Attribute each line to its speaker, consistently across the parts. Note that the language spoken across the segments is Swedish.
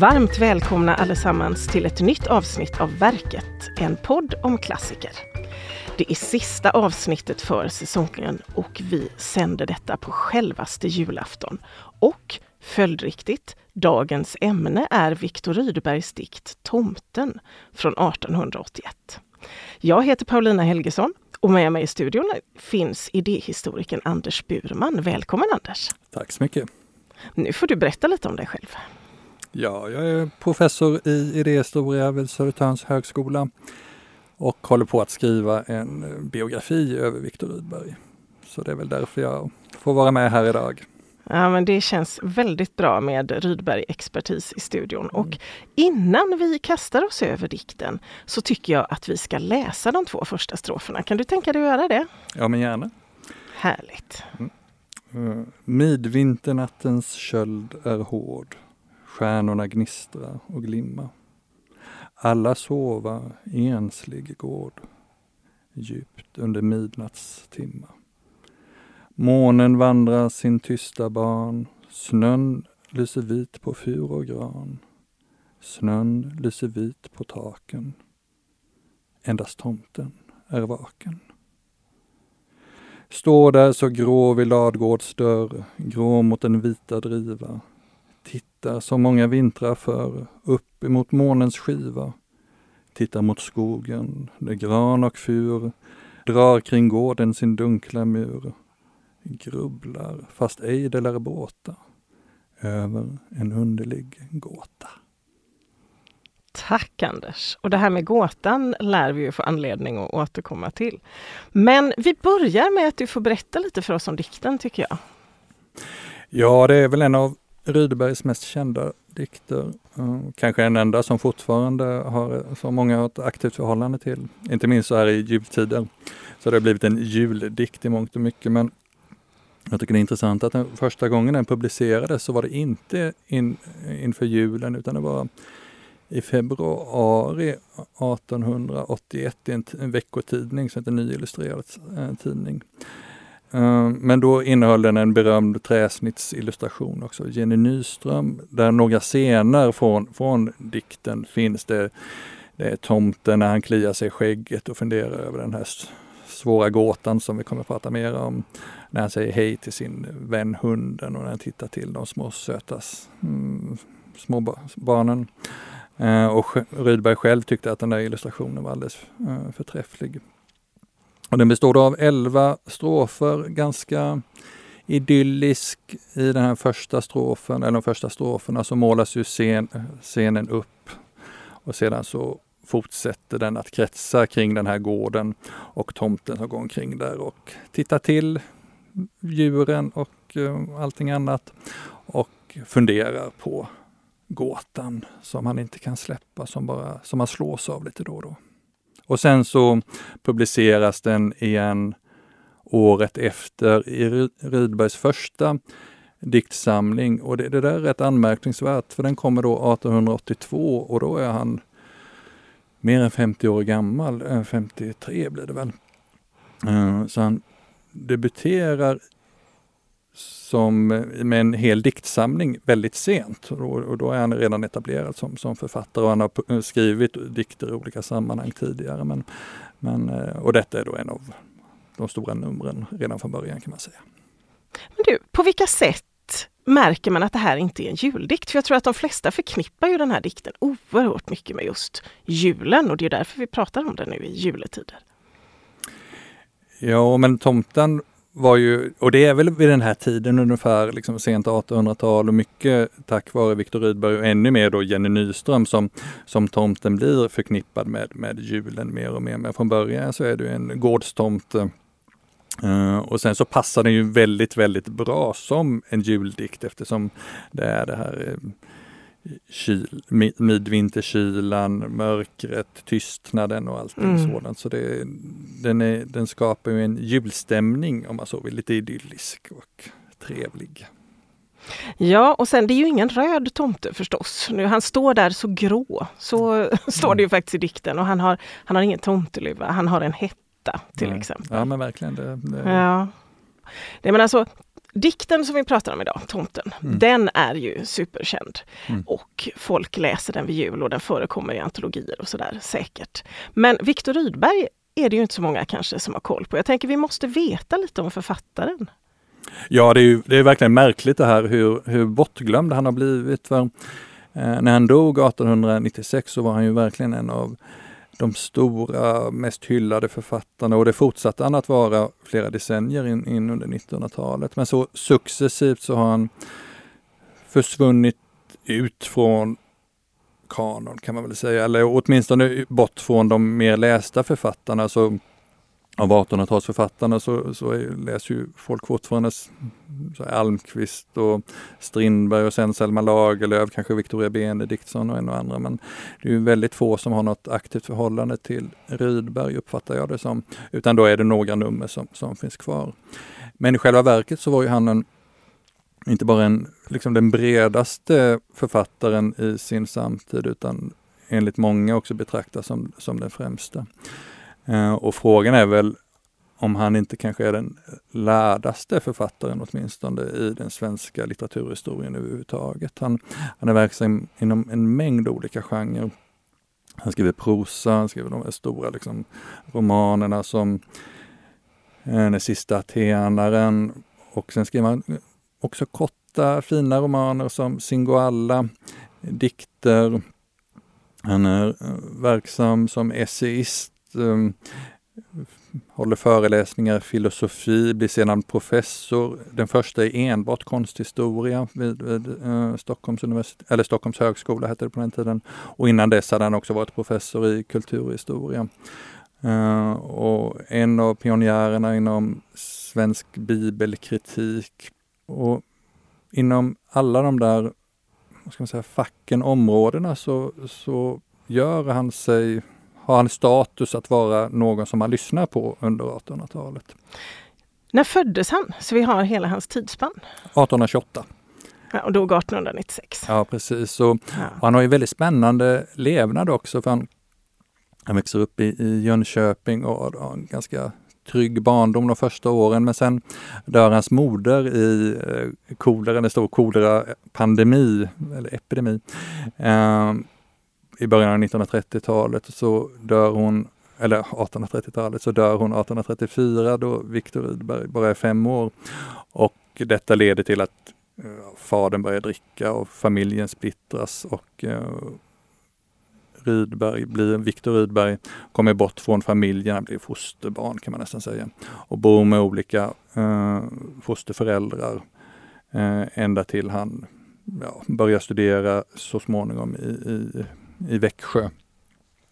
Speaker 1: Varmt välkomna allesammans till ett nytt avsnitt av Verket, en podd om klassiker. Det är sista avsnittet för säsongen och vi sänder detta på självaste julafton. Och följdriktigt, dagens ämne är Viktor Rydbergs dikt Tomten från 1881. Jag heter Paulina Helgesson och med mig i studion finns idéhistorikern Anders Burman. Välkommen Anders!
Speaker 2: Tack så mycket!
Speaker 1: Nu får du berätta lite om dig själv.
Speaker 2: Ja, jag är professor i idéhistoria vid Södertörns högskola och håller på att skriva en biografi över Viktor Rydberg. Så det är väl därför jag får vara med här idag.
Speaker 1: Ja, men det känns väldigt bra med Rydberg-expertis i studion. Mm. Och innan vi kastar oss över dikten så tycker jag att vi ska läsa de två första stroferna. Kan du tänka dig att göra det?
Speaker 2: Ja, men gärna.
Speaker 1: Härligt. Mm.
Speaker 2: Uh, midvinternattens köld är hård. Stjärnorna gnistra och glimma. Alla sova i enslig gård djupt under midnattstimma. Månen vandrar sin tysta ban, snön lyser vit på fur och gran. Snön lyser vit på taken. Endast tomten är vaken. Står där så grå vid ladgårds dörr, grå mot den vita driva. Tittar som många vintrar förr, upp emot månens skiva. Tittar mot skogen, där gran och fur drar kring gården sin dunkla mur grubblar, fast ej det lär båta, över en underlig gåta.
Speaker 1: Tack Anders! Och det här med gåtan lär vi ju få anledning att återkomma till. Men vi börjar med att du får berätta lite för oss om dikten tycker jag.
Speaker 2: Ja, det är väl en av Rydbergs mest kända dikter. Eh, kanske en enda som fortfarande har så många har ett aktivt förhållande till. Inte minst så här i jultider. Så det har blivit en juldikt i mångt och mycket. Men jag tycker det är intressant att den första gången den publicerades så var det inte in, inför julen utan det var i februari 1881 i en, en veckotidning som heter Ny Illustrerad eh, Tidning. Ehm, men då innehöll den en berömd träsnittsillustration också, Jenny Nyström, där några scener från, från dikten finns. Det, det är tomten när han kliar sig i skägget och funderar över den här svåra gåtan som vi kommer att prata mer om. När han säger hej till sin vän hunden och när han tittar till de små söta mm, små barnen. Eh, och Rydberg själv tyckte att den där illustrationen var alldeles eh, förträfflig. Och den består av elva strofer, ganska idyllisk i den här första strofen, eller de första stroferna så målas ju scen, scenen upp. Och sedan så fortsätter den att kretsa kring den här gården och tomten som går omkring där och tittar till djuren och eh, allting annat och funderar på gåtan som han inte kan släppa, som, bara, som han slås av lite då och då. Och sen så publiceras den igen året efter i Rydbergs första diktsamling och det, det där är rätt anmärkningsvärt för den kommer då 1882 och då är han mer än 50 år gammal, eh, 53 blir det väl. Eh, så han debuterar som, med en hel diktsamling väldigt sent och, då är han redan etablerad som, som författare och han har eh, skrivit dikter i olika sammanhang tidigare. Men, men, och detta är då en av de stora numren redan från början kan man säga.
Speaker 1: Men du, på vilka sätt märker man att det här inte är en juldikt. För jag tror att de flesta förknippar ju den här dikten oerhört mycket med just julen och det är därför vi pratar om den nu i juletider.
Speaker 2: Ja, men tomten var ju, och det är väl vid den här tiden ungefär, liksom sent 1800-tal och mycket tack vare Viktor Rydberg och ännu mer då Jenny Nyström som, som tomten blir förknippad med, med julen mer och mer. Men från början så är det en gårdstomte Uh, eh, och sen så passar den ju väldigt, väldigt bra som en juldikt eftersom det är det här uh, kyl, midvinterkylan, mörkret, tystnaden och allting mm. sådant. Så det, den, är, den skapar ju en julstämning om man så vill, lite idyllisk och trevlig.
Speaker 1: Ja, och sen det är ju ingen röd tomte förstås. Nu, han står där så grå, så mm. står det ju faktiskt i dikten och han har, han har ingen tomteluva, han har en hett till Nej. exempel.
Speaker 2: Ja men verkligen. Det,
Speaker 1: det... Ja. Nej, men alltså, Dikten som vi pratar om idag, Tomten, mm. den är ju superkänd. Mm. Och folk läser den vid jul och den förekommer i antologier och sådär säkert. Men Viktor Rydberg är det ju inte så många kanske som har koll på. Jag tänker vi måste veta lite om författaren.
Speaker 2: Ja, det är, ju, det är verkligen märkligt det här hur, hur bortglömd han har blivit. För, eh, när han dog 1896 så var han ju verkligen en av de stora, mest hyllade författarna och det fortsatte han att vara flera decennier in, in under 1900-talet. Men så successivt så har han försvunnit ut från kanon kan man väl säga, eller åtminstone bort från de mer lästa författarna. Så av 1800-talsförfattarna så, så läser ju folk fortfarande så Almqvist och Strindberg och sen Selma Lagerlöf, kanske Victoria Benediktsson och en och andra. Men det är ju väldigt få som har något aktivt förhållande till Rydberg uppfattar jag det som. Utan då är det några nummer som, som finns kvar. Men i själva verket så var ju han en, inte bara en, liksom den bredaste författaren i sin samtid utan enligt många också betraktas som, som den främsta. Eh, och frågan är väl om han inte kanske är den lärdaste författaren åtminstone i den svenska litteraturhistorien överhuvudtaget. Han, han är verksam inom en mängd olika genrer. Han skriver prosa, han skriver de här stora liksom, romanerna som eh, Den sista atenaren och sen skriver han också korta fina romaner som Singoalla, dikter. Han är eh, verksam som essayist um, håller föreläsningar i filosofi, blir sedan professor. Den första är enbart konsthistoria vid, vid uh, Stockholms, universitet, eller Stockholms högskola hette det på den tiden. Och innan dess hade han också varit professor i kulturhistoria. Uh, och en av pionjärerna inom svensk bibelkritik. Och inom alla de där vad ska man säga, facken, områdena så, så gör han sig har han status att vara någon som man lyssnar på under 1800-talet.
Speaker 1: När föddes han? Så vi har hela hans tidsspann.
Speaker 2: 1828.
Speaker 1: Ja, och dog 1896.
Speaker 2: Ja, precis. Och, ja. han har ju väldigt spännande levnad också. För han, han växer upp i, i Jönköping och har en ganska trygg barndom de första åren. Men sen dör hans moder i eh, kolera, en stor kolera-pandemi, eller epidemi. Eh, i början av 1930-talet så dör hon, eller 1830-talet, så dör hon 1834 då Viktor Rydberg bara är fem år. Och detta leder till att eh, fadern börjar dricka och familjen splittras och eh, Rydberg blir, Viktor Rydberg kommer bort från familjen, han blir fosterbarn kan man nästan säga. Och bor med olika eh, fosterföräldrar eh, ända till han ja, börjar studera så småningom i, i i Växjö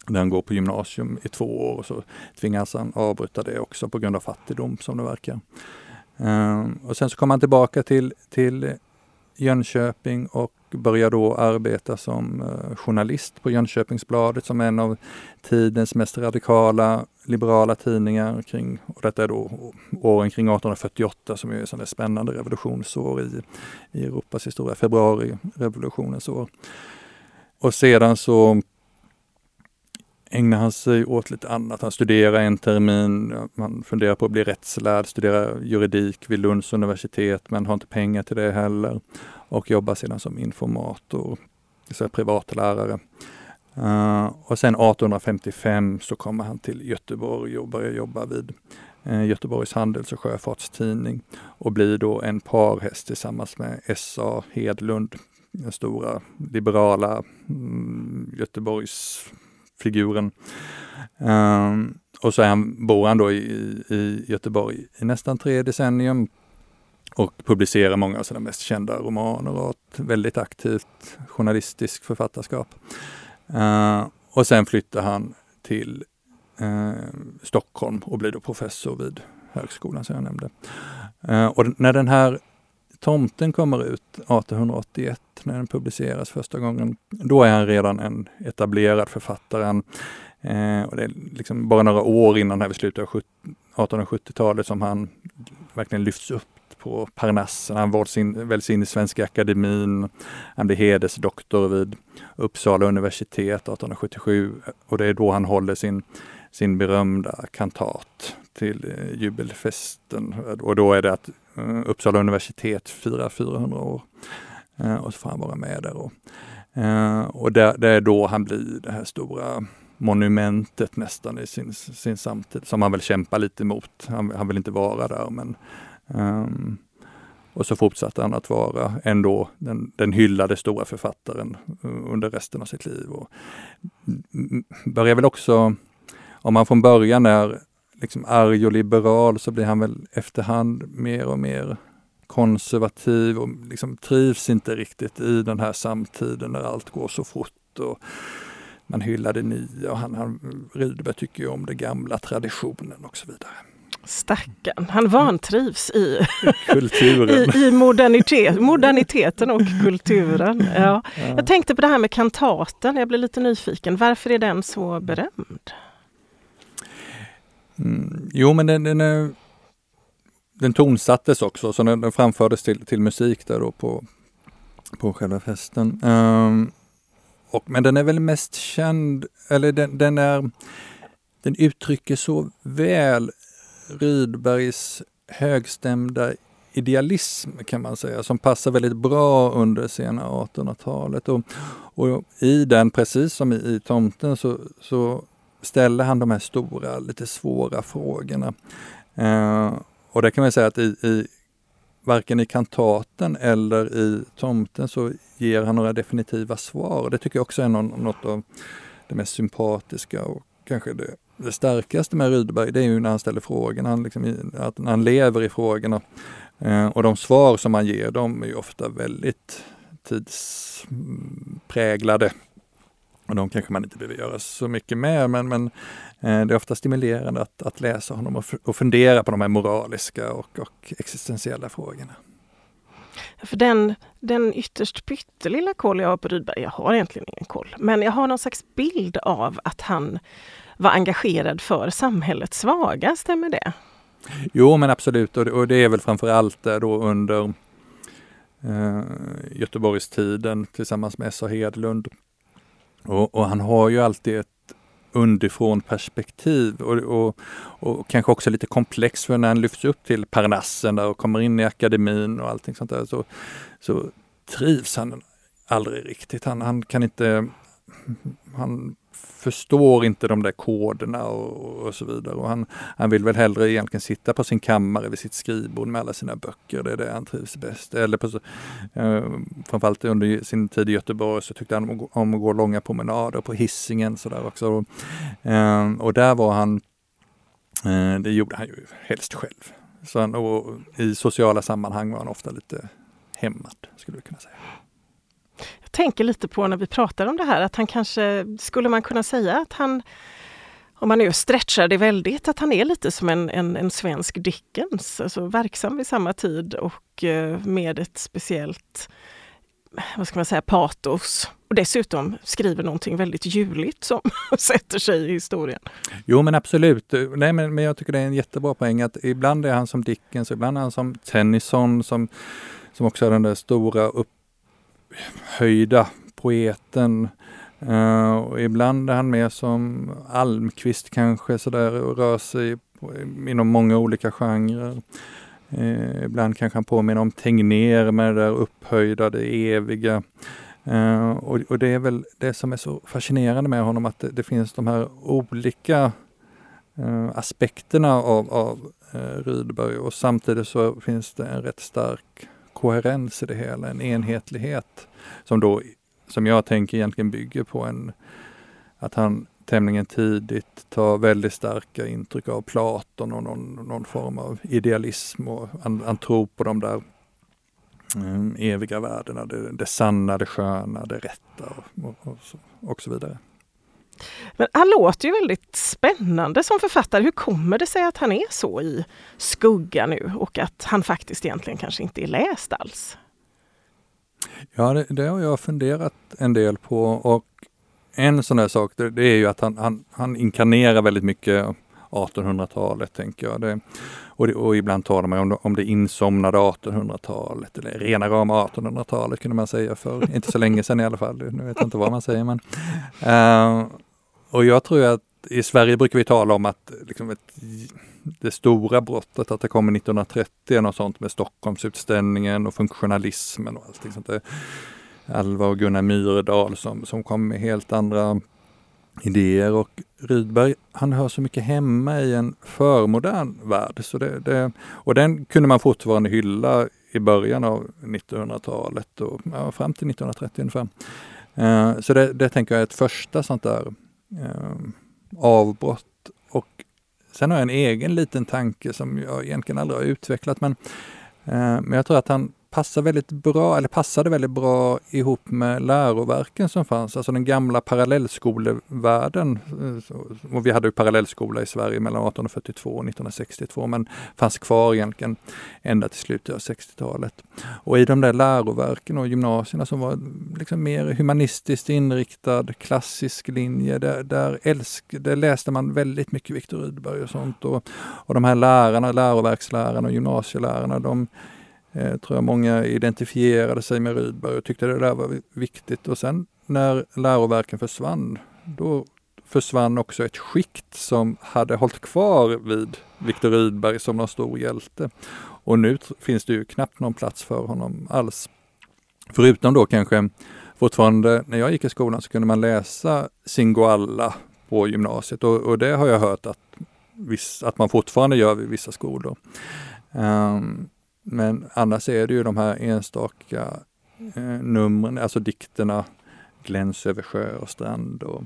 Speaker 2: där han går på gymnasium i två år och så tvingas han avbryta det också på grund av fattigdom som det verkar. Um, och sen så kommer han tillbaka till, till Jönköping och börjar då arbeta som uh, journalist på Jönköpingsbladet som en av tidens mest radikala liberala tidningar kring, och detta är då åren kring 1848 som är ett spännande revolutionsår i, i Europas historia, februarirevolutionens år. Och sedan så ägnar han sig åt lite annat. Han studerar en termin, man funderar på att bli rättslärd, studerar juridik vid Lunds universitet men har inte pengar till det heller. Och jobbar sedan som informator, så privatlärare. Uh, och sen 1855 så kommer han till Göteborg och börjar jobba vid uh, Göteborgs Handels och Sjöfartstidning och blir då en parhäst tillsammans med S.A. Hedlund den stora liberala mm, Göteborgsfiguren. Um, och så är han, bor han då i, i Göteborg i nästan tre decennium och publicerar många av sina mest kända romaner och ett väldigt aktivt journalistiskt författarskap. Uh, och sen flyttar han till uh, Stockholm och blir då professor vid högskolan som jag nämnde. Uh, och när den här Tomten kommer ut 1881 när den publiceras första gången. Då är han redan en etablerad författare. Han, eh, och det är liksom bara några år innan här vid slutet av 1870-talet som han verkligen lyfts upp på Parnassen. Han väljs in, väljs in i Svenska Akademin. Han blir hedersdoktor vid Uppsala universitet 1877 och det är då han håller sin sin berömda kantat till eh, jubelfesten. Och då är det att Eh, Uppsala universitet firar 400 år. Eh, och så får han vara med där. Och, eh, och det, det, är då han blir det här stora monumentet nästan i sin, sin samtid, som han väl kämpar lite emot. Han, han vill inte vara där men um, och så fortsatte han att vara ändå den, den hyllade stora författaren eh, under resten av sitt liv. Och mm, mm, börjar väl också, om man från början är liksom arg och liberal så blir han väl efterhand mer och mer konservativ och liksom trivs inte riktigt i den här samtiden när allt går så fort. Och man hyllar det nya och han, han Rydberg tycker ju om den gamla traditionen och så vidare.
Speaker 1: Stackarn, han vantrivs i,
Speaker 2: kulturen.
Speaker 1: i, i modernitet, moderniteten och kulturen. Ja. ja. Jag tänkte på det här med kantaten, jag blev lite nyfiken. Varför är den så berömd?
Speaker 2: Mm, jo, men den, den, är, den tonsattes också, så den, den framfördes till, till musik där då på, på själva festen. Um, och, men den är väl mest känd, eller den, den är den uttrycker så väl Rydbergs högstämda idealism kan man säga, som passar väldigt bra under sena 1800-talet. Och, och, i den, precis som i, i Tomten, så, så ställer han de här stora, lite svåra frågorna. Eh, och det kan man säga att i, i varken i kantaten eller i Tomten så ger han några definitiva svar. Det tycker jag också är något av det mest sympatiska och kanske det det starkaste med Rydberg det är ju när han ställer frågorna, han, liksom, att han lever i frågorna. Eh, och de svar som han ger de är ju ofta väldigt tidspräglade. Och de kanske man inte behöver göra så mycket med men, men eh, det är ofta stimulerande att, att läsa honom och, och fundera på de här moraliska och, och existentiella frågorna.
Speaker 1: För den, den ytterst pyttelilla koll jag har på Rydberg, jag har egentligen ingen koll, men jag har någon slags bild av att han var engagerad för samhällets svaga, stämmer det?
Speaker 2: Jo men absolut och det, och det är väl framförallt då under eh, Göteborgstiden tillsammans med S.A. Hedlund. Och, och, han har ju alltid ett underifrån perspektiv och, och, och, kanske också lite komplex för när han lyfts upp till Parnassen och kommer in i akademin och allting sånt där så, så trivs han aldrig riktigt. Han, han kan inte han förstår inte de där koderna och, och, så vidare. Och han, han vill väl hellre egentligen sitta på sin kammare vid sitt skrivbord med alla sina böcker. Det är det han trivs bäst. Eller på, eh, framförallt under sin tid i Göteborg så tyckte han om, om att gå långa promenader på hissingen så där också. Och, eh, och där var han, eh, det gjorde han ju helst själv. Så han, och I sociala sammanhang var han ofta lite hämmad, skulle vi kunna säga
Speaker 1: tänker lite på när vi pratar om det här att han kanske, skulle man kunna säga att han, om man nu stretchar det väldigt, att han är lite som en, en, en svensk Dickens, alltså verksam vid samma tid och eh, med ett speciellt, vad ska man säga, patos. Och dessutom skriver någonting väldigt juligt som sätter sig i historien.
Speaker 2: Jo men absolut, Nej, men, men jag tycker det är en jättebra poäng att ibland är han som Dickens, ibland är han som Tennyson som, som också är den där stora upp höjda poeten. Uh, och ibland är han med som Almqvist kanske sådär och rör sig inom många olika genrer. Uh, ibland kanske han påminner om Tegnér med det där upphöjda, det eviga. Uh, och, och, det är väl det som är så fascinerande med honom att det, det finns de här olika aspekterna av, av Rydberg och samtidigt så finns det en rätt stark koherens i det hela, en enhetlighet som då, som jag tänker egentligen bygger på en, att han tämligen tidigt tar väldigt starka intryck av Platon och någon, någon form av idealism och han, han tror på de där mm, eviga värdena, det, det sanna, det sköna, det rätta och, och, och, så, och så vidare.
Speaker 1: Men han låter ju väldigt spännande som författare. Hur kommer det sig att han är så i skugga nu och att han faktiskt egentligen kanske inte är läst alls?
Speaker 2: Ja, det, det har jag funderat en del på och en sån här sak det, det är ju att han, han, han inkarnerar väldigt mycket 1800-talet, tänker jag. Det, och, det, och, ibland talar man om, om det insomnade 1800-talet, eller rena rama 1800-talet kunde man säga för inte så länge sedan i alla fall. Nu vet jag inte vad man säger. Men, uh, och jag tror att i Sverige brukar vi tala om att liksom ett, det stora brottet, att det kommer 1930 och sånt med Stockholmsutställningen och funktionalismen och allting sånt där. Alva och Gunnar Myrdal som, som kom med helt andra idéer och Rydberg han hör så mycket hemma i en förmodern värld. Så det, det, och den kunde man fortfarande hylla i början av 1900-talet och ja, fram till 1930 ungefär. Uh, så det, det tänker jag är ett första sånt där eh, avbrott. Och sen har jag en egen liten tanke som jag egentligen aldrig har utvecklat men, eh, men jag tror att han passar väldigt bra, eller passade väldigt bra ihop med läroverken som fanns, alltså den gamla parallellskolevärlden. Eh, och vi hade ju parallellskola i Sverige mellan 1842 och 1962, men fanns kvar egentligen ända till slutet av 60-talet. Och i de där läroverken och gymnasierna som var liksom mer humanistiskt inriktad, klassisk linje, där, där, älsk, där läste man väldigt mycket Viktor Rydberg och sånt. Och, och de här lärarna, läroverkslärarna och gymnasielärarna, de eh, tror jag många identifierade sig med Rydberg och tyckte det där var viktigt. Och sen när läroverken försvann, då försvann också ett skikt som hade hållit kvar vid Viktor Rydberg som någon stor hjälte. Och nu finns det ju knappt någon plats för honom alls. Förutom då kanske fortfarande, när jag gick i skolan så kunde man läsa Singoalla på gymnasiet och, och det har jag hört att, viss, att man fortfarande gör vid vissa skolor. Um, men annars är det ju de här enstaka eh, numren, alltså dikterna Gläns över sjö och strand och,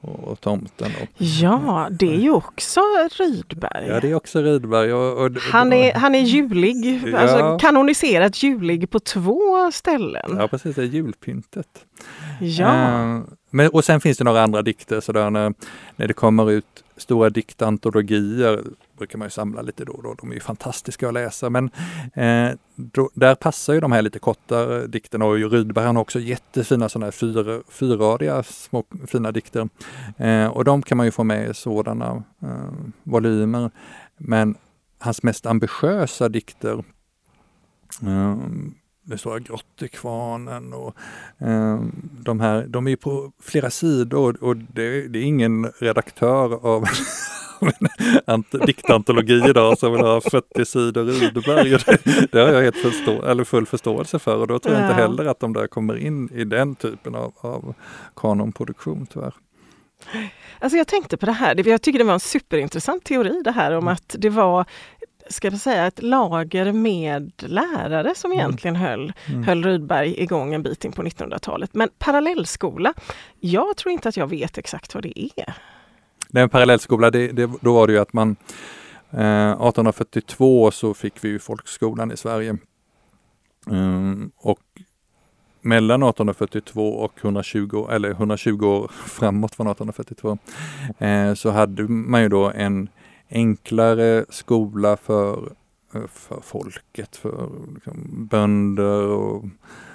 Speaker 2: och, och Tomten. Och,
Speaker 1: ja, det är ju också Rydberg.
Speaker 2: Ja, det är också Rydberg. Och, och,
Speaker 1: han, är, han är julig, ja. alltså kanoniserat julig på två ställen.
Speaker 2: Ja, precis, det är julpyntet.
Speaker 1: Ja.
Speaker 2: Uh, men, och sen finns det några andra dikter, sådär när, när det kommer ut stora diktantologier brukar man ju samla lite då och då. De är ju fantastiska att läsa men eh, då, där passar ju de här lite kortare eh, dikterna och Rydberg har också jättefina sådana här fyr, fyrradiga små fina dikter. Eh, och de kan man ju få med i sådana eh, volymer. Men hans mest ambitiösa dikter eh, det står Grottekvarnen och eh, de här, de är på flera sidor och det, det är ingen redaktör av diktantologi idag som vill ha 40 sidor Rydberg. Det, det har jag helt förstå, eller full förståelse för och då tror jag ja. inte heller att de där kommer in i den typen av, av kanonproduktion tyvärr.
Speaker 1: Alltså jag tänkte på det här, jag tycker det var en superintressant teori det här om mm. att det var ska jag säga, ett lager med lärare som mm. egentligen mm. höll, mm. höll Rydberg igång en bit in på 1900-talet. Men parallellskola, jag tror inte att jag vet exakt vad det är.
Speaker 2: En parallellskola, det, det, då var det ju att man eh, 1842 så fick vi ju folkskolan i Sverige. Mm, och mellan 1842 och 120, eller 120 år framåt från 1842 eh, så hade man ju då en enklare skola för, eh, för folket, för liksom, bönder och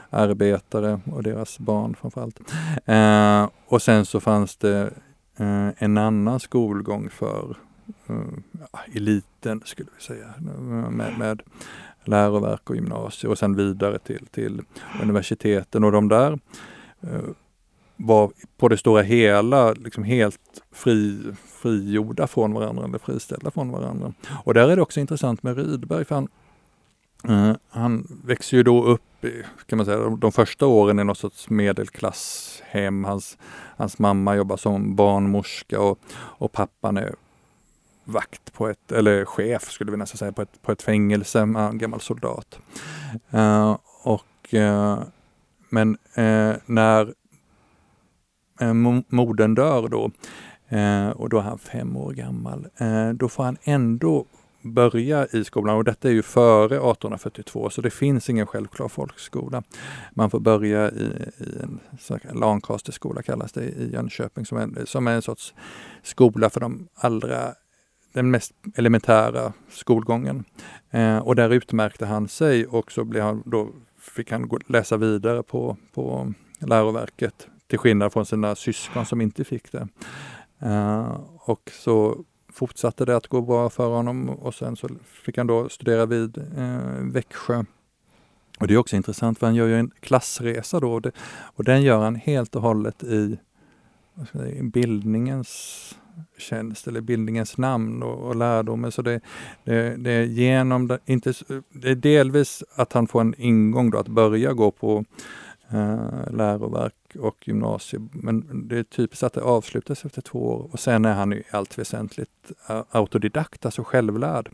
Speaker 2: arbetare och deras barn framförallt. Eh, och sen så fanns det eh, en annan skolgång för eh, eliten skulle vi säga, med, med läroverk och gymnasier och sen vidare till, till universiteten och de där eh, var på det stora hela liksom helt fri, frigjorda från varandra eller friställda från varandra. Och där är det också intressant med Rydberg för han, eh, han växer ju då upp i, kan man säga, de, de första åren i något sorts medelklasshem. Hans, hans mamma jobbar som barnmorska och, och pappan är vakt på ett, eller chef skulle vi nästan säga, på ett, på ett fängelse, en gammal soldat. Eh, och, eh, men eh, när Eh, modern dör då, eh, och då är han fem år gammal, eh, då får han ändå börja i skolan och detta är ju före 1842 så det finns ingen självklar folkskola. Man får börja i, i en Lancasterskola kallas det i Jönköping som är, som är en sorts skola för de allra den mest elementära skolgången. Eh, och där utmärkte han sig och så blev han, då fick han gå, läsa vidare på, på läroverket till skillnad från sina syskon som inte fick det. Uh, och så fortsatte det att gå bra för honom och sen så fick han då studera vid uh, Växjö. Och det är också intressant för han gör ju en klassresa då och, det, och den gör han helt och hållet i, i bildningens tjänst eller bildningens namn och, och lärdomen. Så det, det, det, är genom det, inte, det är delvis att han får en ingång då att börja gå på eh, läroverk och gymnasium. Men det är typiskt att det avslutas efter två år och sen är han i allt väsentligt eh, autodidakt, alltså självlärd.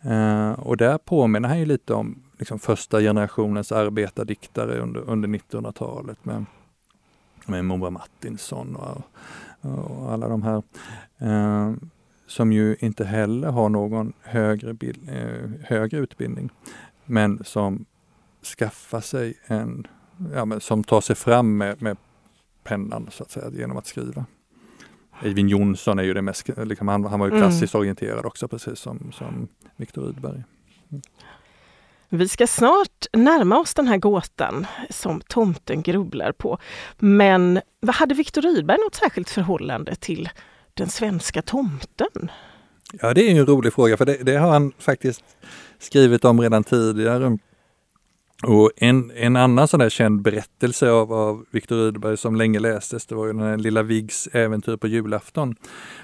Speaker 2: Eh, och där påminner han ju lite om liksom, första generationens arbetardiktare under, under 1900-talet med, med Moa Martinsson och, och alla de här. Eh, som ju inte heller har någon högre, bild, eh, högre utbildning, men som skaffar sig en ja, men som tar sig fram med, med pennan så att säga, genom att skriva. Eivind Jonsson är ju det mest, liksom, han, han var ju mm. klassiskt mm. orienterad också precis som, som Viktor Rydberg. Mm.
Speaker 1: Vi ska snart närma oss den här gåtan som tomten grubblar på. Men vad hade Viktor Rydberg något särskilt förhållande till den svenska tomten?
Speaker 2: Ja, det är en rolig fråga för det, det har han faktiskt skrivit om redan tidigare. Och en, en annan sån där känd berättelse av, av Viktor Rydberg som länge lästes, det var ju den här Lilla Viggs äventyr på julafton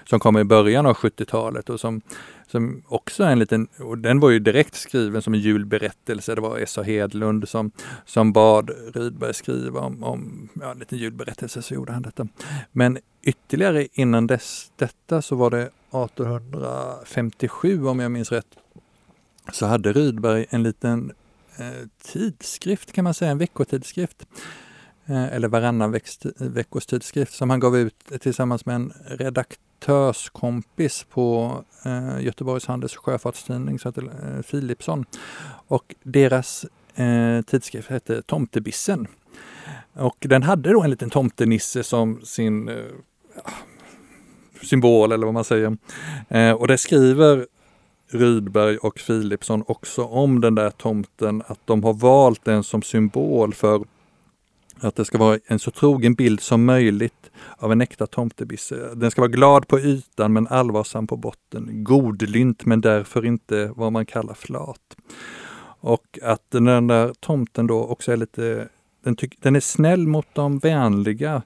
Speaker 2: som kom i början av 70-talet och som, som också är en liten, och den var ju direkt skriven som en julberättelse. Det var S.A. Hedlund som, som bad Rydberg skriva om, om ja, en liten julberättelse, så gjorde han detta. Men ytterligare innan dess, detta så var det 1857 om jag minns rätt, så hade Rydberg en liten Eh, tidskrift kan man säga, en veckotidskrift. Eh, eller varannan veckos tidskrift som han gav ut tillsammans med en redaktörskompis på eh, Göteborgs Handels och Sjöfartstidning, heter eh, Philipsson. Och deras tidskrift hette Tomtebissen. Och den hade då en liten tomtenisse som sin symbol eller vad man säger. och det skriver Rydberg och Philipsson också om den där tomten, att de har valt den som symbol för att det ska vara en så trogen bild som möjligt av en äkta tomtebisse. Den ska vara glad på ytan men allvarsam på botten. Godlynt men därför inte vad man kallar flat. Och att den där tomten då också är lite, den, den är snäll mot de vänliga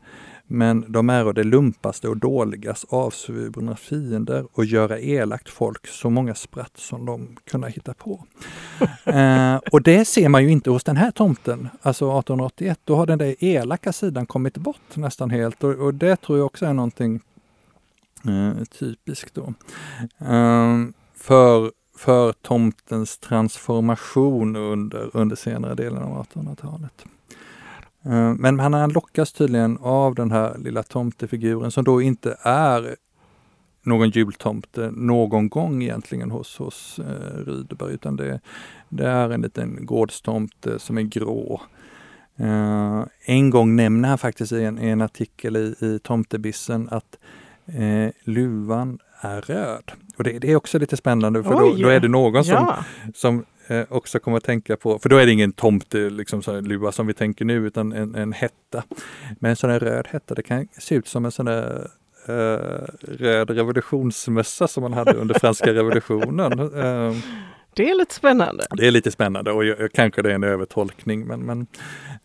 Speaker 2: men de är det lumpaste och dåligas avsvurna fiender och göra elakt folk så många spratt som de kunna hitta på. eh, och det ser man ju inte hos den här tomten, alltså 1881. Då har den där elaka sidan kommit bort nästan helt och, och det tror jag också är någonting eh, typiskt då. Eh, för, för tomtens transformation under, under senare delen av 1800-talet. Eh, men han lockas tydligen av den här lilla tomtefiguren som då inte är någon jultomte någon gång egentligen hos, hos eh, Rydberg, utan det, det, är en liten gårdstomte som är grå. Eh, en gång nämner han faktiskt i en, i en artikel i, i Tomtebissen att eh, luvan är röd. Och det, det, är också lite spännande för då, då, är det någon som, ja. som eh, också kommer att tänka på, för då är det ingen tomte, liksom så lua som vi tänker nu, utan en, en hetta. Men en sån där röd hetta, det kan se ut som en sån där eh, röd revolutionsmössa som man hade under franska revolutionen. Eh,
Speaker 1: det är lite spännande.
Speaker 2: Det är lite spännande och jag, kanske det är en övertolkning men, men,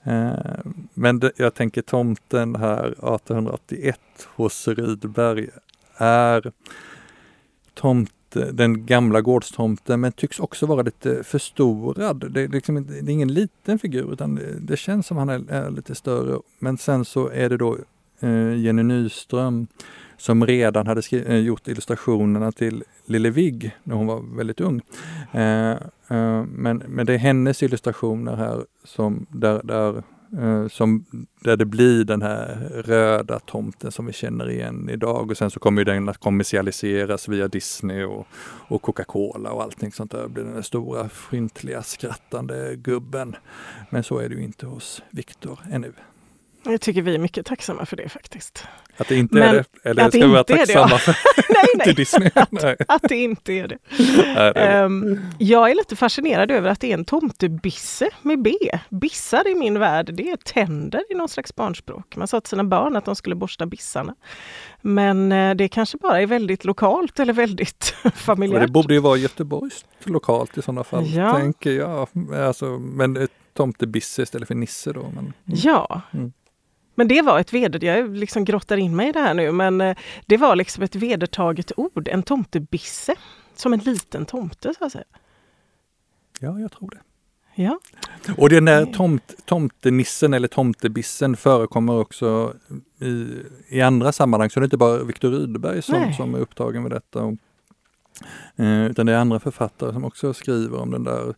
Speaker 2: eh, men det, jag tänker tomten här 1881 hos Rydberg är tomt Eh, den gamla gårdstomten men tycks också vara lite förstorad. Det är, liksom, det är ingen liten figur utan det, känns som han är, är, lite större. Men sen så är det då eh, Jenny Nyström som redan hade skri- eh, gjort illustrationerna till Lille Vigg när hon var väldigt ung. Eh, eh, men, men det är hennes illustrationer här som där, där Eh, som, där det blir den här röda tomten som vi känner igen idag och sen så kommer den att kommersialiseras via Disney och, och Coca-Cola och allting sånt där. Det blir den där stora fryntliga skrattande gubben. Men så är det ju inte hos Viktor ännu.
Speaker 1: Jag tycker vi är mycket tacksamma för det faktiskt.
Speaker 2: Att det inte Men, är det? Eller ska vi vara tacksamma det, för
Speaker 1: nej, nej. till Disney? Att, att, det inte är det. Nej, det är um, jag är lite fascinerad över att det är en tomtebisse med B. Bissar i min värld, det är tänder i någon slags barnspråk. Man sa till sina barn att de skulle borsta bissarna. Men uh, det kanske bara är väldigt lokalt eller väldigt familjärt.
Speaker 2: det borde ju vara Göteborgs lokalt i sådana fall, ja. tänker jag. Alltså, men tomtebisse istället för Nisse då. Men,
Speaker 1: ja. Mm. Men det var ett veder, jag liksom grottar in mig i det här nu, men eh, det var liksom ett vedertaget ord, en tomtebisse. Som en liten tomte så att säga.
Speaker 2: Ja, jag tror det.
Speaker 1: Ja.
Speaker 2: Och den där tomt, tomtenissen eller tomtebissen förekommer också i, i andra sammanhang. Så det är inte bara Viktor Rydberg som, som är upptagen med detta. Och, eh, utan det är andra författare som också skriver om den där.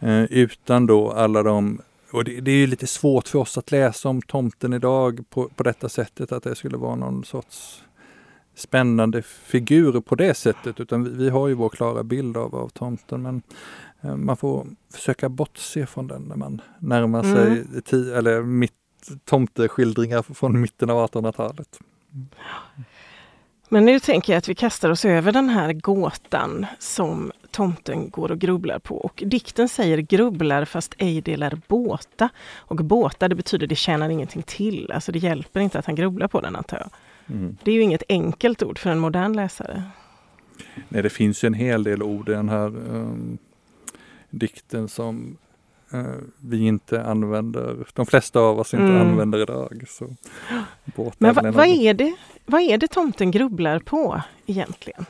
Speaker 2: Eh, utan då alla de och det, det, är lite svårt för oss att läsa om tomten idag på, på detta sättet, att det skulle vara någon sorts spännande figur på det sättet, utan vi, vi har ju vår klara bild av, av tomten. Men eh, man får försöka bortse från den när man närmar sig mm. tio, eller mitt, tomteskildringar från mitten av 1800-talet.
Speaker 1: Men nu tänker jag att vi kastar oss över den här gåtan som tomten går och grubblar på. Och dikten säger grubblar fast ej delar båta. Och båta det betyder det tjänar ingenting till. Alltså det hjälper inte att han grubblar på den antar jag. Mm. Det är ju inget enkelt ord för en modern läsare.
Speaker 2: Nej, det finns en hel del ord i den här um, dikten som uh, vi inte använder, de flesta av oss inte mm. använder idag. Så
Speaker 1: Men va, vad, är det, vad är det tomten grubblar på egentligen?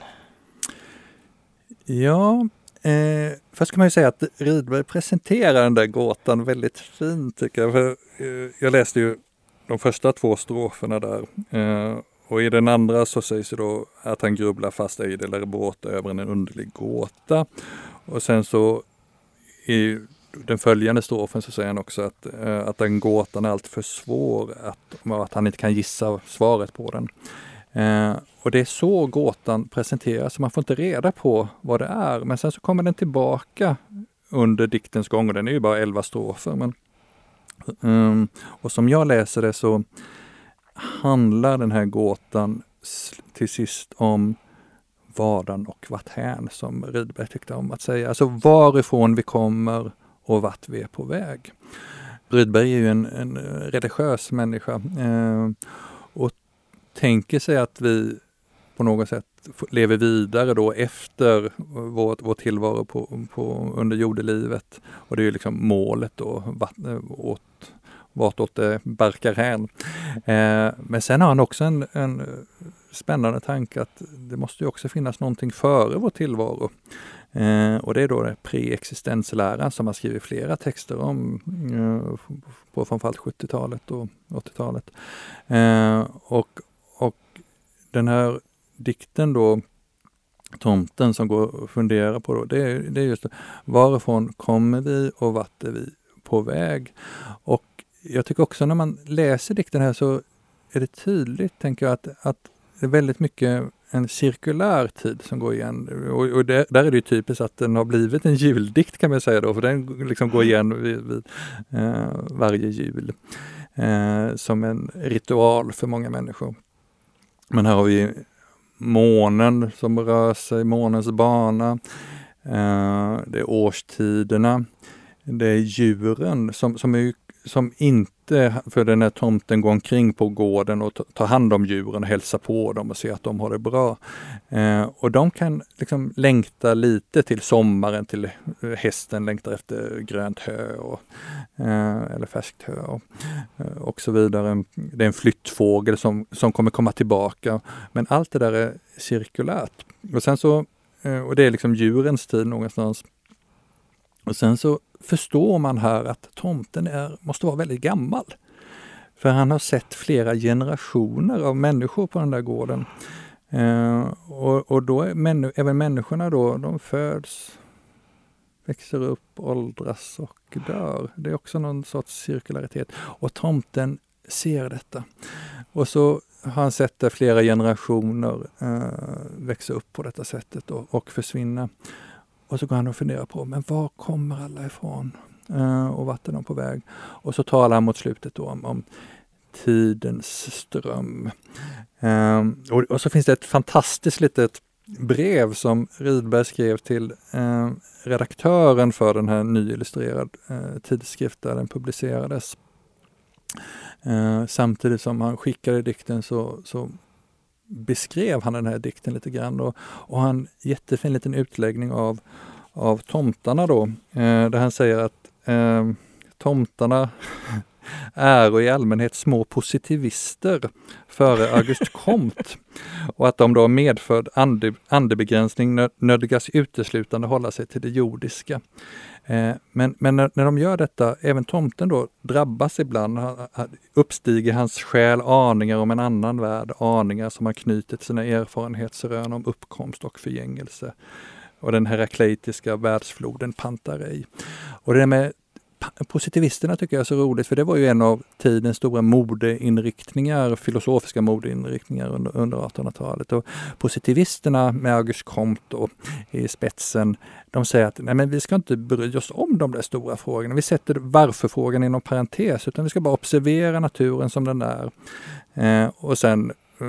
Speaker 2: Ja, eh, först kan man ju säga att Rydberg presenterar den där gåtan väldigt fint tycker jag. För, eh, jag läste ju de första två stroferna där. Eh, och i den andra så sägs det då att han grubblar fast ej eller båt över en underlig gåta. Och sen så i den följande strofen så säger han också att, eh, att den gåtan är alltför svår, att, att han inte kan gissa svaret på den. Eh, och det är så gåtan presenteras, man får inte reda på vad det är. Men sen så kommer den tillbaka under diktens gång och den är ju bara elva strofer. Men, um, och som jag läser det så handlar den här gåtan till sist om vadan och varthän som Rydberg tyckte om att säga. Alltså varifrån vi kommer och vart vi är på väg. Rydberg är ju en, en eh, religiös människa eh, tänker sig att vi på något sätt lever vidare då efter vår, vår tillvaro på, på, under jordelivet. Och det är ju liksom målet då, åt, vartåt det barkar hän. Eh, men sen har han också en, en spännande tanke att det måste ju också finnas någonting före vår tillvaro. Eh, och det är då preexistensläran som han skriver flera texter om eh, på framförallt 70-talet och 80-talet. Eh, och den här dikten då, tomten som går och funderar på då, det är, det är just det, varifrån kommer vi och vart är vi på väg? Och jag tycker också när man läser dikten här så är det tydligt, tänker jag, att, att det är väldigt mycket en cirkulär tid som går igen. Och, och det, där är det ju typiskt att den har blivit en juldikt kan man säga då, för den liksom går igen vid, vid eh, varje jul. Eh, som en ritual för många människor. Men här har vi månen som rör sig, månens bana. Eh, det är årstiderna. Det är djuren som, som, är, som inte, för den här tomten går omkring på gården och tar hand om djuren och hälsar på dem och ser att de har det bra. Eh, och de kan liksom längta lite till sommaren, till hästen längtar efter grönt hö och, eh, eller färskt hö och, eh, och så vidare. Det är en flyttfågel som, som kommer komma tillbaka. Men allt det där är cirkulärt. Och sen så, eh, och det är liksom djurens tid någonstans. Och sen så förstår man här att tomten är, måste vara väldigt gammal. För han har sett flera generationer av människor på den där gården. Eh, och, och, då är män, även människorna då, de föds, växer upp, åldras och dör. Det är också någon sorts cirkularitet. Och tomten ser detta. Och så har han sett det flera generationer eh, växa upp på detta sättet och, och försvinna. Och så går han och funderar på, men var kommer alla ifrån? Uh, och vart är de på väg? Och så talar han mot slutet då om, om tidens ström. Uh, och, och, så finns det ett fantastiskt litet brev som Rydberg skrev till uh, redaktören för den här nyillustrerad uh, tidskrift där den publicerades. samtidigt som han skickade dikten så, så beskrev han den här dikten lite grann och, och han jättefin liten utläggning av, av tomtarna då, eh, där han säger att eh, tomtarna är i allmänhet små positivister före August Comte och att de då medförd ande, andebegränsning nödgas uteslutande hålla sig till det jordiska. Eh, men, men när, när de gör detta, även tomten då drabbas ibland, uppstiger hans själ aningar om en annan värld, aningar som har knutit sina erfarenhetsrön om uppkomst och förgängelse. Och den herakleitiska världsfloden Pantarei. Och det med positivisterna tycker jag är så roligt, för det var ju en av tidens stora modeinriktningar, filosofiska modeinriktningar under, under 1800-talet. Och positivisterna med August Comte och i spetsen, de säger att nej, men vi ska inte bry oss om de där stora frågorna. Vi sätter varför-frågan inom parentes, utan vi ska bara observera naturen som den är. Eh, och sen eh,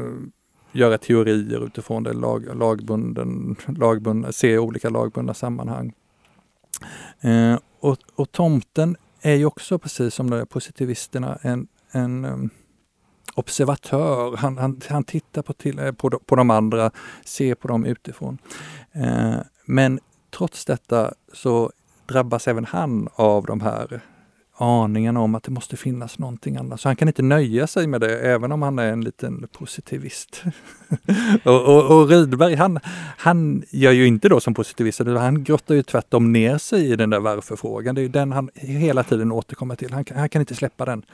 Speaker 2: göra teorier utifrån det lag, lagbunden, lagbunden, se olika lagbundna sammanhang. Eh, och, och, tomten är ju också, precis som de positivisterna, en, en um, observatör. Han, han, han tittar på, till, eh, på, de, på de andra, ser på dem utifrån. Eh, men trots detta så drabbas även han av de här aningen om att det måste finnas någonting annat. Så han kan inte nöja sig med det, även om han är en liten positivist. och, och, och Rydberg, han, han gör ju inte då som positivist, han grottar ju tvärtom ner sig i den där varför-frågan. Det är den han hela tiden återkommer till. Han, han kan inte släppa den.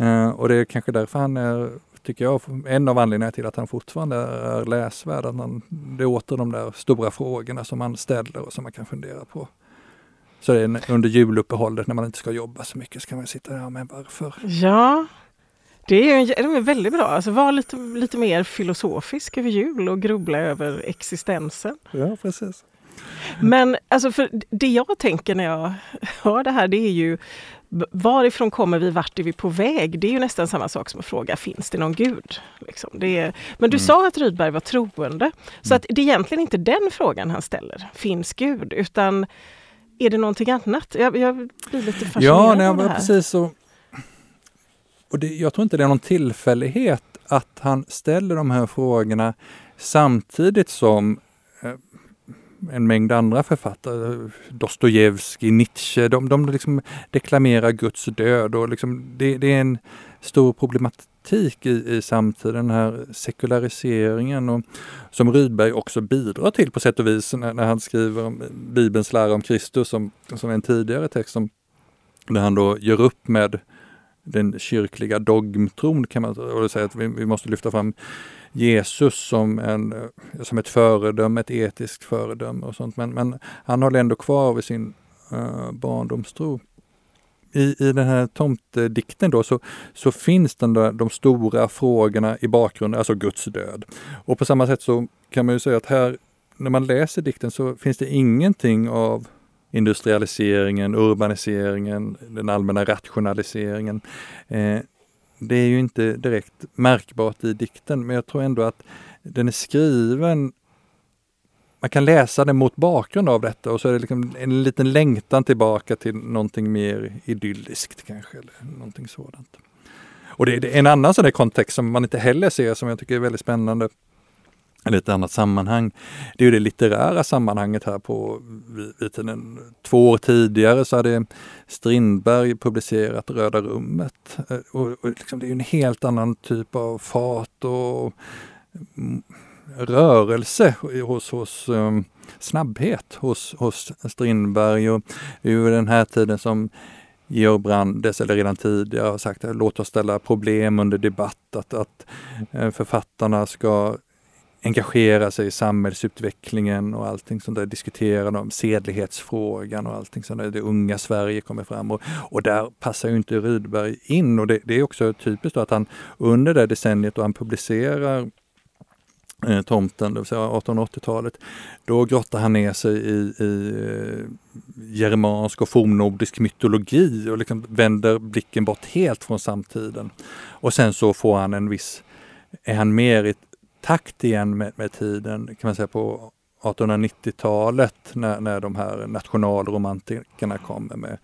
Speaker 2: Uh, och det är kanske därför han är, tycker jag, en av anledningarna till att han fortfarande är läsvärd. Att han, det är åter de där stora frågorna som han ställer och som man kan fundera på. Så det är under juluppehållet när man inte ska jobba så mycket så kan man sitta där, men varför?
Speaker 1: Ja, det är, det är väldigt bra. Alltså var lite, lite mer filosofisk över jul och grubbla över existensen.
Speaker 2: Ja, precis.
Speaker 1: Men alltså för det jag tänker när jag hör det här, det är ju varifrån kommer vi, vart är vi på väg? Det är ju nästan samma sak som att fråga, finns det någon gud? Liksom. Det är, men du mm. sa att Rydberg var troende, så mm. att det är egentligen inte den frågan han ställer, finns Gud? Utan är det någonting annat? Jag, jag blir lite fascinerad
Speaker 2: ja,
Speaker 1: nej,
Speaker 2: av det här. Precis så. Och det, jag tror inte det är någon tillfällighet att han ställer de här frågorna samtidigt som eh, en mängd andra författare, Dostojevskij, Nietzsche, de, de liksom deklamerar Guds död och liksom det, det är en stor problematik i, i samtiden, den här sekulariseringen och, som Rydberg också bidrar till på sätt och vis när, när han skriver om Bibelns lära om Kristus som, som en tidigare text som, där han då gör upp med den kyrkliga dogmtron kan man och säga att vi, vi måste lyfta fram Jesus som, en, som ett föredöme, ett etiskt föredöme och sånt. Men, men han håller ändå kvar vid sin uh, barndomstro i, i den här tomtedikten då så, så finns den där, de stora frågorna i bakgrunden, alltså Guds död. Och på samma sätt så kan man ju säga att här, när man läser dikten så finns det ingenting av industrialiseringen, urbaniseringen, den allmänna rationaliseringen. Eh, det är ju inte direkt märkbart i dikten, men jag tror ändå att den är skriven man kan läsa det mot bakgrund av detta och så är det liksom en liten längtan tillbaka till någonting mer idylliskt kanske, eller någonting sådant. Och det är en annan sån där kontext som man inte heller ser som jag tycker är väldigt spännande, eller ett annat sammanhang. Det är det litterära sammanhanget här på Vitinen. Två år tidigare så hade Strindberg publicerat Röda rummet. Eh, och, och liksom det är en helt annan typ av fart och rörelse hos, hos um, snabbhet hos, hos Strindberg och det är den här tiden som Georg Brandes, eller redan tidigare, har sagt att låt oss ställa problem under debatt, att, att eh, författarna ska engagera sig i samhällsutvecklingen och allting sånt där, diskutera om sedlighetsfrågan och allting sånt där. Det unga Sverige kommer fram och, och där passar ju inte Rydberg in och det, det är också typiskt att han under det decenniet då han publicerar tomten, det vill säga 1880-talet, då grottar han ner sig i, i eh, germansk och fornnordisk mytologi och liksom vänder blicken bort helt från samtiden. Och sen så får han en viss, är han mer i takt igen med, med tiden, kan man säga på 1890-talet när, när de här nationalromantikerna kommer med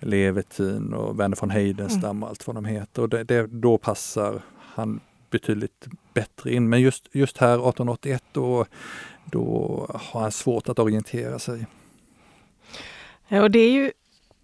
Speaker 2: Levetin och Verner von Heidenstam och allt vad de heter. Och det, det, då passar han betydligt bättre in. Men just, just här 1881 då, då har han svårt att orientera sig.
Speaker 1: Ja, och det är ju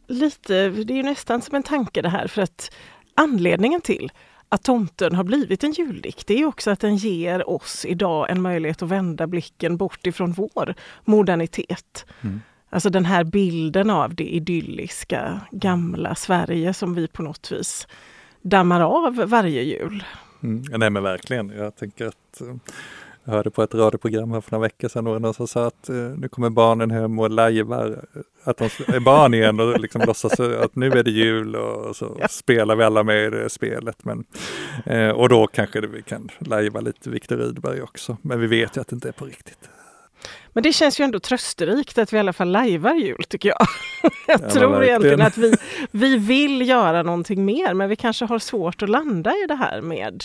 Speaker 1: lite, det är nästan som en tanke det här för att anledningen till att tomten har blivit en juldikt, det är också att den ger oss idag en möjlighet att vända blicken bort ifrån vår modernitet. Mm. Alltså den här bilden av det idylliska gamla Sverige som vi på något vis dammar av varje jul.
Speaker 2: Mm, nej men verkligen, jag tänker att eh, jag hörde på ett radioprogram här för några veckor sedan någon som sa att eh, nu kommer barnen hem och lajvar att de är barn igen och liksom låtsas att nu är det jul och så ja. spelar vi alla med i det spelet. Men, eh, och då kanske vi kan lajva lite Viktor Rydberg också. Men vi vet ju att det inte är på riktigt.
Speaker 1: Men det känns ju ändå trösterikt att vi i alla fall lajvar jul tycker jag. jag ja, tror egentligen att vi, vi vill göra någonting mer men vi kanske har svårt att landa i det här med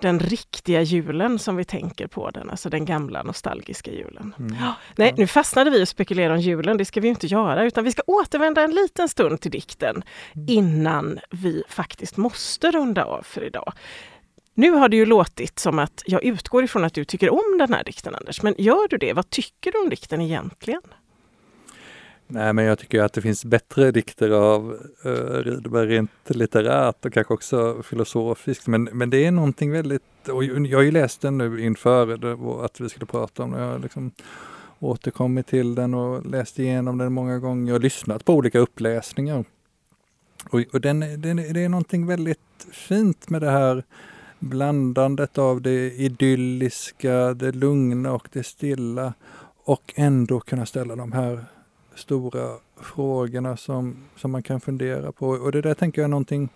Speaker 1: den riktiga julen som vi tänker på den, alltså den gamla nostalgiska julen. Mm. Ja, nej, nu fastnade vi och spekulerade om julen, det ska vi inte göra, utan vi ska återvända en liten stund till dikten mm. innan vi faktiskt måste runda av för idag. Nu har det ju låtit som att jag utgår ifrån att du tycker om den här dikten Anders, men gör du det? Vad tycker du om dikten egentligen?
Speaker 2: Nej, men jag tycker att det finns bättre dikter av eh, uh, Rydberg rent litterärt och kanske också filosofiskt. Men, men det är någonting väldigt, och jag har ju läst den nu inför det, att vi skulle prata om den. Jag har liksom återkommit till den och läst igenom den många gånger och lyssnat på olika uppläsningar. Och, och den, den, det är någonting väldigt fint med det här blandandet av det idylliska, det lugna och det stilla och ändå kunna ställa de här stora frågorna som, som man kan fundera på. Och det där tänker jag är någonting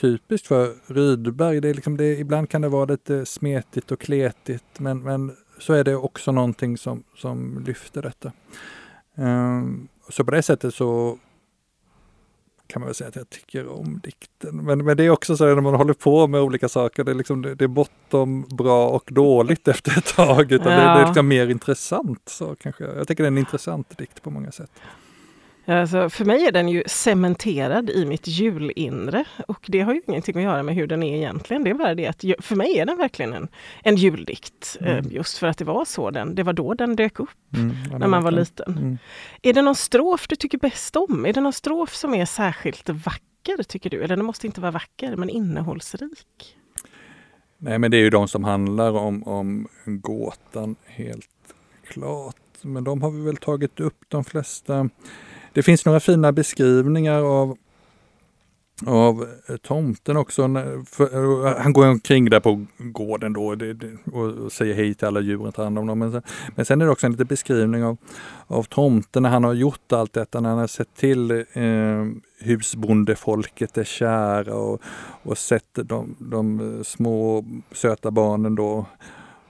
Speaker 2: typiskt för Rydberg. Det är liksom det, ibland kan det vara lite smetigt och kletigt men, men så är det också någonting som, som lyfter detta. Um, så på det sättet så kan man väl säga att jag tycker om dikten. Men, men det är också så när man håller på med olika saker, det är, liksom, det, det är bortom bra och dåligt efter ett tag. Utan ja. det, det, är liksom mer intressant. Så kanske. Jag tycker det är en intressant dikt på många sätt.
Speaker 1: Alltså, för mig är den ju cementerad i mitt julinre och det har ju ingenting att göra med hur den är egentligen. Det är bara det att för mig är den verkligen en, en juldikt. Eh, mm. Just för att det var så den, det var då den dök upp mm, när man var liten. Mm. Är det någon strof du tycker bäst om? Är det någon strof som är särskilt vacker tycker du? Eller den måste inte vara vacker men innehållsrik?
Speaker 2: Nej men det är ju de som handlar om, om gåtan helt klart. Men de har vi väl tagit upp de flesta. Det finns några fina beskrivningar av av eh, tomten också. För, eh, han går omkring där på gården då och säger hej till alla djuren, tar hand om dem. Men sen, men sen är det också en liten beskrivning av, av tomten när han har gjort allt detta, när han har sett till eh, husbondefolket är kära och, och sett de, de små söta barnen då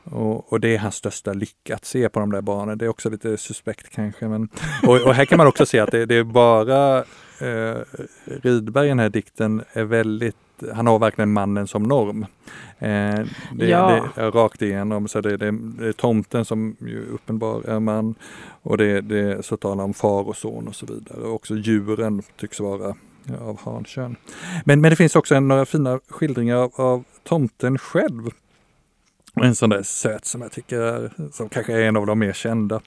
Speaker 2: och, och, det är hans största lycka att se på de där barnen. Det är också lite suspekt kanske. Men, och, och här kan man också se att det, det är bara eh, Rydberg i den här dikten är väldigt han har verkligen mannen som norm. Eh, det, ja. det är rakt igenom. Så det, det, det är tomten som ju uppenbar är man. Och det, det så talar om far och son och så vidare. Och också djuren tycks vara av hankön. Men, men det finns också några fina skildringar av, av tomten själv. En sån där söt som jag tycker är, som kanske är en av de mer kända.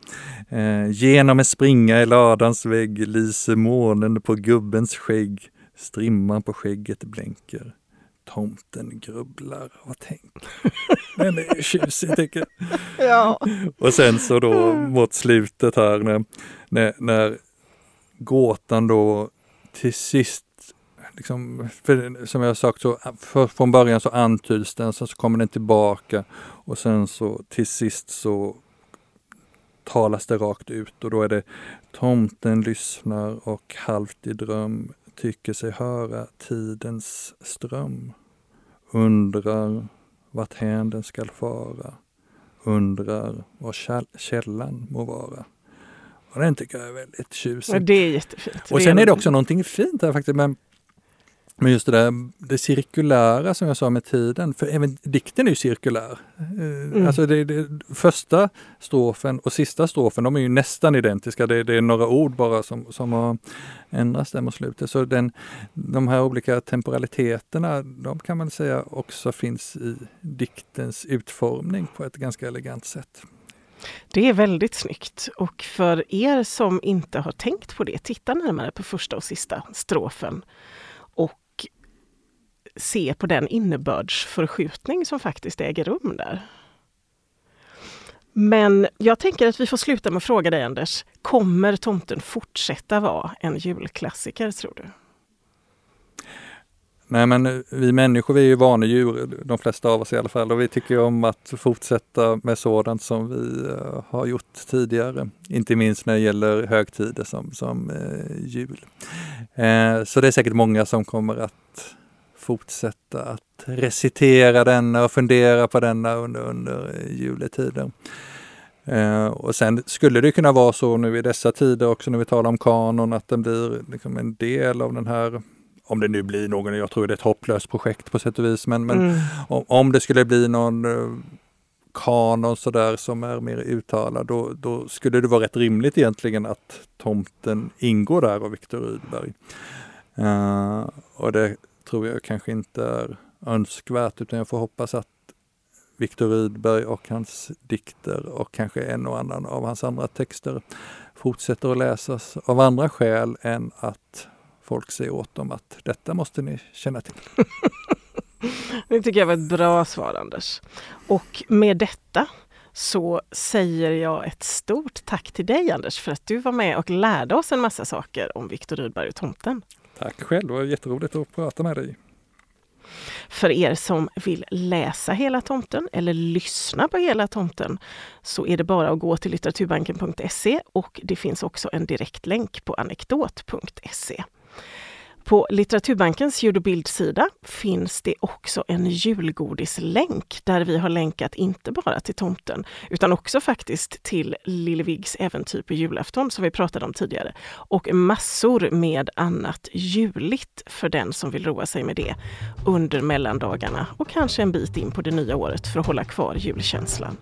Speaker 2: Eh, genom en springa i ladans vägg lyser månen på gubbens skägg. Strimman på skägget blänker. Tomten grubblar och tänker. Den är tjusig tycker jag. Ja. Och sen så då mot slutet här när, när, när gåtan då till sist liksom, för, som jag sagt, så, för, från början så antyds den, sen så kommer den tillbaka och sen så till sist så talas det rakt ut och då är det tomten lyssnar och halvt i dröm tycker sig höra tidens ström. Undrar vart hän den skall fara. Undrar var källan må vara. Och den tycker jag är väldigt tjusig.
Speaker 1: Ja, det är jättefint.
Speaker 2: Och sen är det också någonting fint här faktiskt med men just det där det cirkulära som jag sa med tiden, för även dikten är ju cirkulär. Eh, mm. Alltså det, det, första strofen och sista strofen, de är ju nästan identiska. Det, det, är några ord bara som, som har ändrats där mot slutet. Så den, de här olika temporaliteterna, de kan man säga också finns i diktens utformning på ett ganska elegant sätt.
Speaker 1: Det är väldigt snyggt och för er som inte har tänkt på det, titta närmare på första och sista strofen se på den innebördsförskjutning som faktiskt äger rum där. Men jag tänker att vi får sluta med att fråga dig Anders, kommer tomten fortsätta vara en julklassiker tror du?
Speaker 2: Nej men vi människor vi är ju vanedjur, de flesta av oss i alla fall, och vi tycker om att fortsätta med sådant som vi eh, har gjort tidigare. Inte minst när det gäller högtider som, som eh, jul. Eh, så det är säkert många som kommer att fortsätta att recitera denna och fundera på denna under, under juletiden. och sen skulle det kunna vara så nu i dessa tider också när vi talar om kanon, att den blir liksom en del av den här om det nu blir någon, jag tror det är ett hopplöst projekt på sätt och vis, men, men mm. om, om, det skulle bli någon uh, kanon sådär som är mer uttalad, då, då, skulle det vara rätt rimligt egentligen att tomten ingår där av Viktor Rydberg. Uh, och det tror jag kanske inte är önskvärt, utan jag får hoppas att Viktor Rydberg och hans dikter och kanske en och annan av hans andra texter fortsätter att läsas av andra skäl än att folk säger åt dem att detta måste ni känna till.
Speaker 1: det tycker jag var ett bra svar Anders. Och med detta så säger jag ett stort tack till dig Anders för att du var med och lärde oss en massa saker om Viktor Rydberg och tomten.
Speaker 2: Tack själv, det var jätteroligt att prata med dig.
Speaker 1: För er som vill läsa Hela tomten eller lyssna på Hela tomten så är det bara att gå till litteraturbanken.se och det finns också en direktlänk på anekdot.se. På Litteraturbankens ljud och bildsida finns det också en julgodislänk där vi har länkat inte bara till tomten utan också faktiskt till Lillevigs äventyr på julafton som vi pratade om tidigare och massor med annat juligt för den som vill roa sig med det under mellandagarna och kanske en bit in på det nya året för att hålla kvar julkänslan.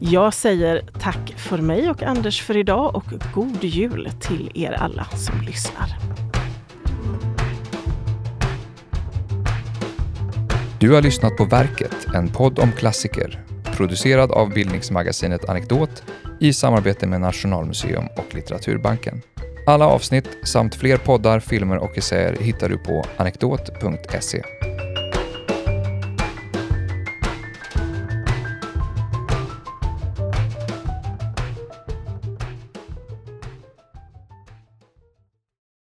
Speaker 1: Jag säger tack för mig och Anders för idag och god jul till er alla som lyssnar.
Speaker 3: Du har lyssnat på Verket, en podd om klassiker, producerad av bildningsmagasinet Anekdot i samarbete med Nationalmuseum och Litteraturbanken. Alla avsnitt samt fler poddar, filmer och essäer hittar du på anekdot.se.